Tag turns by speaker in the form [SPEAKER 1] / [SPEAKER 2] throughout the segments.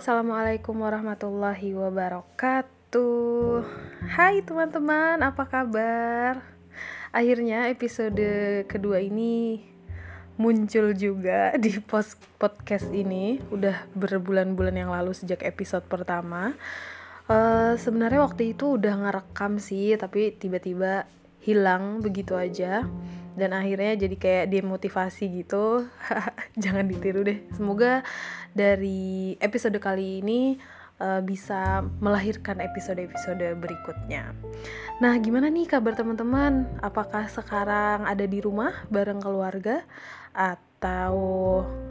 [SPEAKER 1] Assalamualaikum warahmatullahi wabarakatuh. Hai teman-teman, apa kabar? Akhirnya episode kedua ini muncul juga di post podcast ini. Udah berbulan-bulan yang lalu sejak episode pertama. Uh, Sebenarnya waktu itu udah ngerekam sih, tapi tiba-tiba hilang begitu aja dan akhirnya jadi kayak demotivasi gitu. Jangan ditiru deh. Semoga dari episode kali ini uh, bisa melahirkan episode-episode berikutnya. Nah gimana nih kabar teman-teman? Apakah sekarang ada di rumah bareng keluarga? Atau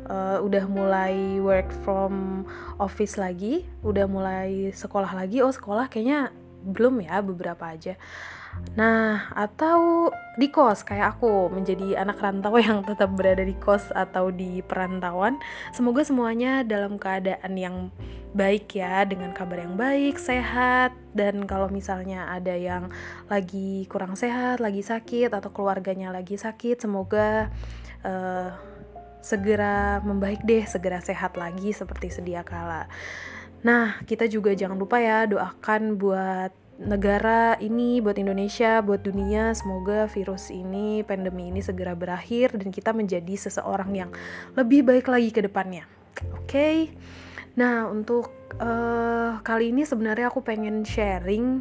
[SPEAKER 1] uh, udah mulai work from office lagi, udah mulai sekolah lagi. Oh, sekolah kayaknya belum ya, beberapa aja. Nah, atau di kos kayak aku menjadi anak rantau yang tetap berada di kos atau di perantauan. Semoga semuanya dalam keadaan yang baik ya, dengan kabar yang baik, sehat dan kalau misalnya ada yang lagi kurang sehat, lagi sakit atau keluarganya lagi sakit, semoga uh, segera membaik deh, segera sehat lagi seperti sedia kala. Nah, kita juga jangan lupa ya doakan buat negara ini, buat Indonesia, buat dunia. Semoga virus ini, pandemi ini segera berakhir dan kita menjadi seseorang yang lebih baik lagi ke depannya. Oke. Okay? Nah, untuk uh, kali ini sebenarnya aku pengen sharing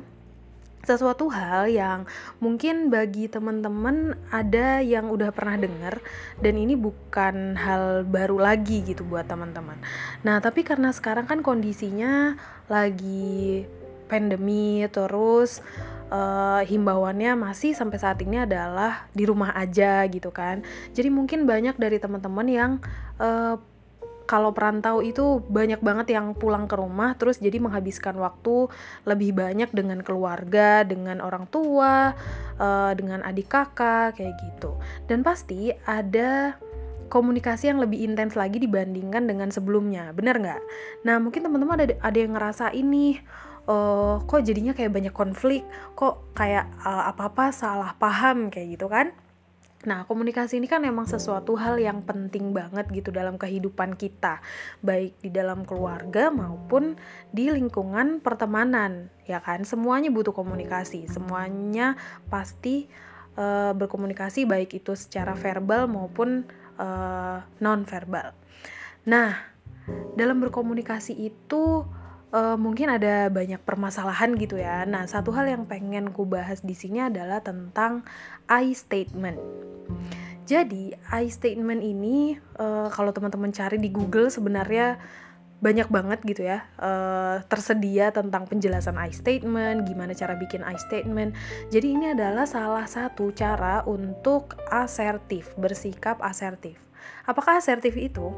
[SPEAKER 1] sesuatu hal yang mungkin bagi teman-teman ada yang udah pernah dengar dan ini bukan hal baru lagi gitu buat teman-teman. Nah, tapi karena sekarang kan kondisinya lagi pandemi terus uh, himbauannya masih sampai saat ini adalah di rumah aja gitu kan jadi mungkin banyak dari teman-teman yang uh, kalau perantau itu banyak banget yang pulang ke rumah terus jadi menghabiskan waktu lebih banyak dengan keluarga, dengan orang tua, uh, dengan adik kakak kayak gitu. Dan pasti ada komunikasi yang lebih intens lagi dibandingkan dengan sebelumnya, bener nggak? Nah mungkin teman-teman ada ada yang ngerasa ini, uh, kok jadinya kayak banyak konflik, kok kayak uh, apa-apa salah paham kayak gitu kan? Nah, komunikasi ini kan emang sesuatu hal yang penting banget gitu dalam kehidupan kita, baik di dalam keluarga maupun di lingkungan pertemanan, ya kan? Semuanya butuh komunikasi, semuanya pasti uh, berkomunikasi baik itu secara verbal maupun uh, non verbal. Nah, dalam berkomunikasi itu uh, mungkin ada banyak permasalahan gitu ya. Nah, satu hal yang pengen ku bahas di sini adalah tentang I statement. Jadi, I statement ini uh, kalau teman-teman cari di Google sebenarnya banyak banget gitu ya uh, tersedia tentang penjelasan I statement, gimana cara bikin I statement. Jadi ini adalah salah satu cara untuk asertif, bersikap asertif. Apakah asertif itu?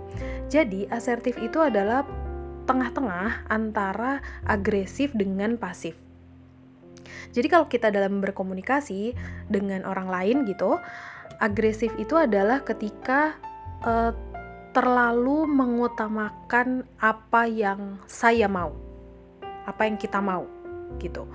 [SPEAKER 1] Jadi asertif itu adalah tengah-tengah antara agresif dengan pasif. Jadi kalau kita dalam berkomunikasi dengan orang lain gitu, agresif itu adalah ketika uh, terlalu mengutamakan apa yang saya mau, apa yang kita mau gitu.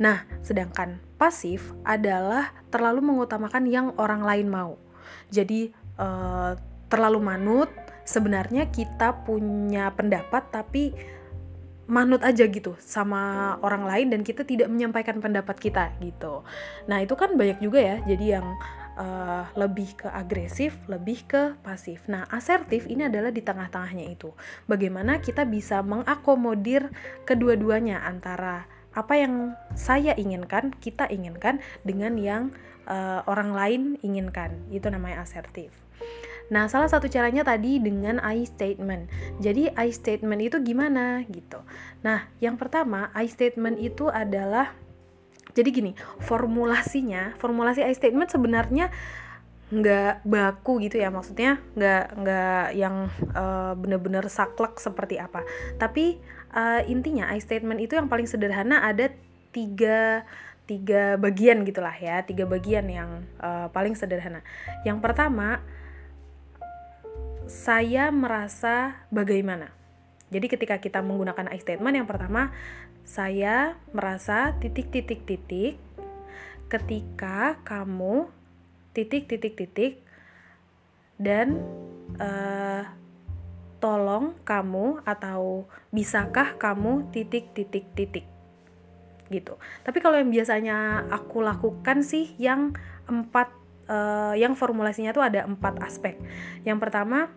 [SPEAKER 1] Nah, sedangkan pasif adalah terlalu mengutamakan yang orang lain mau. Jadi uh, terlalu manut sebenarnya kita punya pendapat tapi manut aja gitu sama orang lain dan kita tidak menyampaikan pendapat kita gitu. Nah itu kan banyak juga ya jadi yang uh, lebih ke agresif, lebih ke pasif. Nah asertif ini adalah di tengah-tengahnya itu. Bagaimana kita bisa mengakomodir kedua-duanya antara apa yang saya inginkan, kita inginkan dengan yang uh, orang lain inginkan. Itu namanya asertif. Nah, salah satu caranya tadi dengan I statement. Jadi I statement itu gimana gitu. Nah, yang pertama I statement itu adalah jadi gini, formulasinya, formulasi I statement sebenarnya nggak baku gitu ya maksudnya nggak nggak yang uh, bener-bener saklek seperti apa tapi uh, intinya I statement itu yang paling sederhana ada tiga tiga bagian gitulah ya tiga bagian yang uh, paling sederhana yang pertama saya merasa bagaimana. Jadi ketika kita menggunakan I statement yang pertama saya merasa titik titik titik ketika kamu titik titik titik dan uh, tolong kamu atau bisakah kamu titik titik titik gitu. Tapi kalau yang biasanya aku lakukan sih yang empat uh, yang formulasinya tuh ada empat aspek. Yang pertama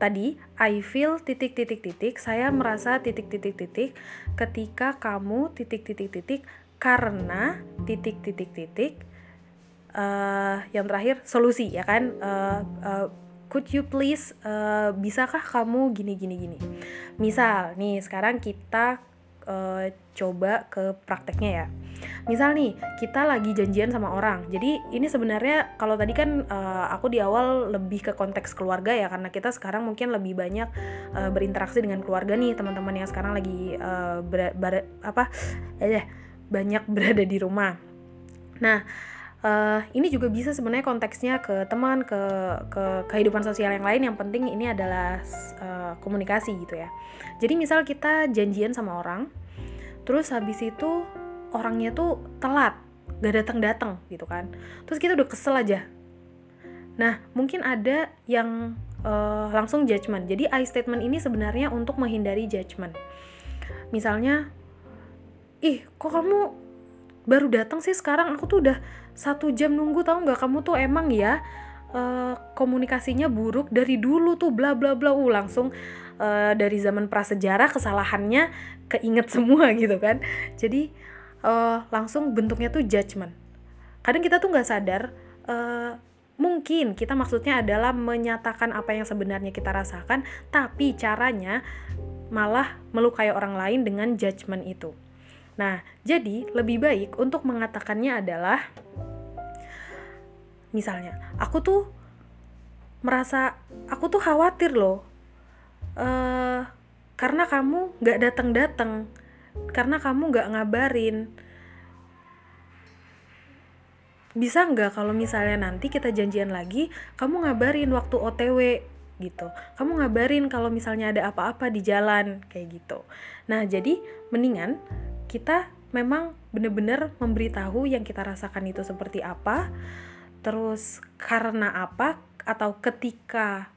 [SPEAKER 1] tadi I feel titik titik titik saya merasa titik titik titik ketika kamu titik titik titik karena titik titik titik uh, yang terakhir solusi ya kan? Uh, uh, could you please uh, bisakah kamu gini gini gini? Misal nih sekarang kita uh, coba ke prakteknya ya misal nih kita lagi janjian sama orang. Jadi ini sebenarnya kalau tadi kan uh, aku di awal lebih ke konteks keluarga ya karena kita sekarang mungkin lebih banyak uh, berinteraksi dengan keluarga nih teman-teman yang sekarang lagi uh, apa eh banyak berada di rumah. Nah uh, ini juga bisa sebenarnya konteksnya ke teman ke ke kehidupan sosial yang lain. Yang penting ini adalah uh, komunikasi gitu ya. Jadi misal kita janjian sama orang terus habis itu orangnya tuh telat gak datang datang gitu kan. Terus kita udah kesel aja. Nah mungkin ada yang uh, langsung judgement. Jadi I statement ini sebenarnya untuk menghindari judgement. Misalnya ih kok kamu baru datang sih sekarang? Aku tuh udah satu jam nunggu tau nggak? Kamu tuh emang ya uh, komunikasinya buruk dari dulu tuh bla bla bla. Uh langsung uh, dari zaman prasejarah kesalahannya keinget semua gitu kan. Jadi uh, langsung bentuknya tuh judgement kadang kita tuh nggak sadar uh, mungkin kita maksudnya adalah menyatakan apa yang sebenarnya kita rasakan tapi caranya malah melukai orang lain dengan judgement itu Nah, jadi lebih baik untuk mengatakannya adalah misalnya, aku tuh merasa aku tuh khawatir loh. Uh, karena kamu gak datang-datang, karena kamu gak ngabarin. Bisa nggak kalau misalnya nanti kita janjian lagi, kamu ngabarin waktu OTW gitu. Kamu ngabarin kalau misalnya ada apa-apa di jalan kayak gitu. Nah, jadi mendingan kita memang benar-benar memberitahu yang kita rasakan itu seperti apa, terus karena apa atau ketika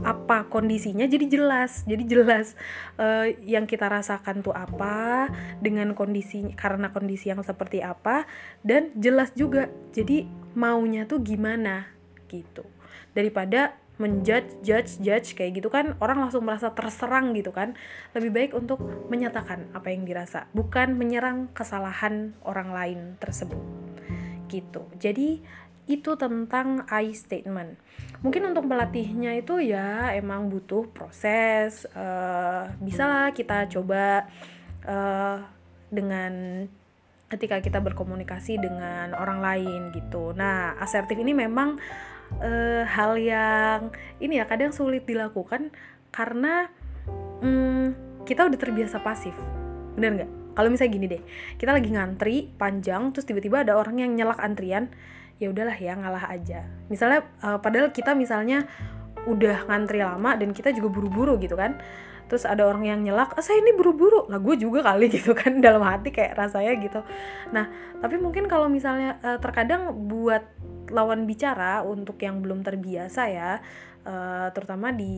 [SPEAKER 1] apa kondisinya jadi jelas. Jadi jelas uh, yang kita rasakan tuh apa dengan kondisi karena kondisi yang seperti apa dan jelas juga jadi maunya tuh gimana gitu. Daripada menjudge judge judge kayak gitu kan orang langsung merasa terserang gitu kan. Lebih baik untuk menyatakan apa yang dirasa bukan menyerang kesalahan orang lain tersebut gitu. Jadi itu tentang I statement. Mungkin untuk melatihnya itu ya emang butuh proses uh, bisa lah kita coba uh, dengan ketika kita berkomunikasi dengan orang lain gitu. Nah asertif ini memang uh, hal yang ini ya kadang sulit dilakukan karena um, kita udah terbiasa pasif. Bener nggak? Kalau misalnya gini deh kita lagi ngantri panjang terus tiba-tiba ada orang yang nyelak antrian ya udahlah ya ngalah aja. Misalnya uh, padahal kita misalnya udah ngantri lama dan kita juga buru-buru gitu kan. Terus ada orang yang nyelak ah, saya ini buru-buru. Lah gue juga kali gitu kan dalam hati kayak rasanya gitu. Nah tapi mungkin kalau misalnya uh, terkadang buat lawan bicara untuk yang belum terbiasa ya uh, terutama di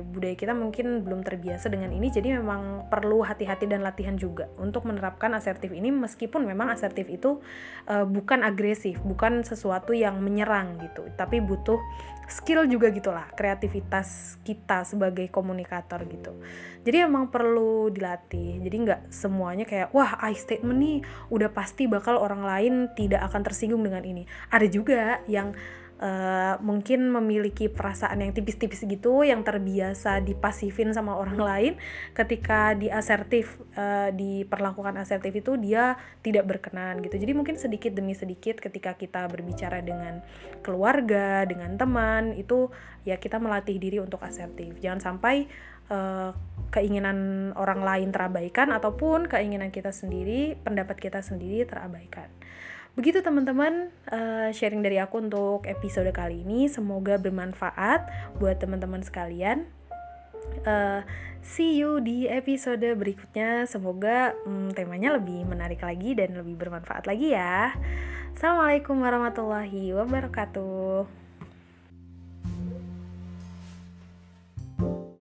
[SPEAKER 1] budaya kita mungkin belum terbiasa dengan ini jadi memang perlu hati-hati dan latihan juga untuk menerapkan asertif ini meskipun memang asertif itu uh, bukan agresif bukan sesuatu yang menyerang gitu tapi butuh skill juga gitulah kreativitas kita sebagai komunikator gitu. Jadi emang perlu dilatih jadi nggak semuanya kayak wah I statement nih udah pasti bakal orang lain tidak akan tersinggung dengan ini. Ada juga yang uh, mungkin memiliki perasaan yang tipis-tipis gitu yang terbiasa dipasifin sama orang lain. Ketika di asertif uh, diperlakukan asertif itu dia tidak berkenan gitu. Jadi mungkin sedikit demi sedikit ketika kita berbicara dengan keluarga dengan teman itu ya kita melatih diri untuk asertif. Jangan sampai uh, keinginan orang lain terabaikan ataupun keinginan kita sendiri pendapat kita sendiri terabaikan Begitu teman-teman uh, sharing dari aku untuk episode kali ini. Semoga bermanfaat buat teman-teman sekalian. Uh, see you di episode berikutnya. Semoga um, temanya lebih menarik lagi dan lebih bermanfaat lagi ya. Assalamualaikum warahmatullahi wabarakatuh.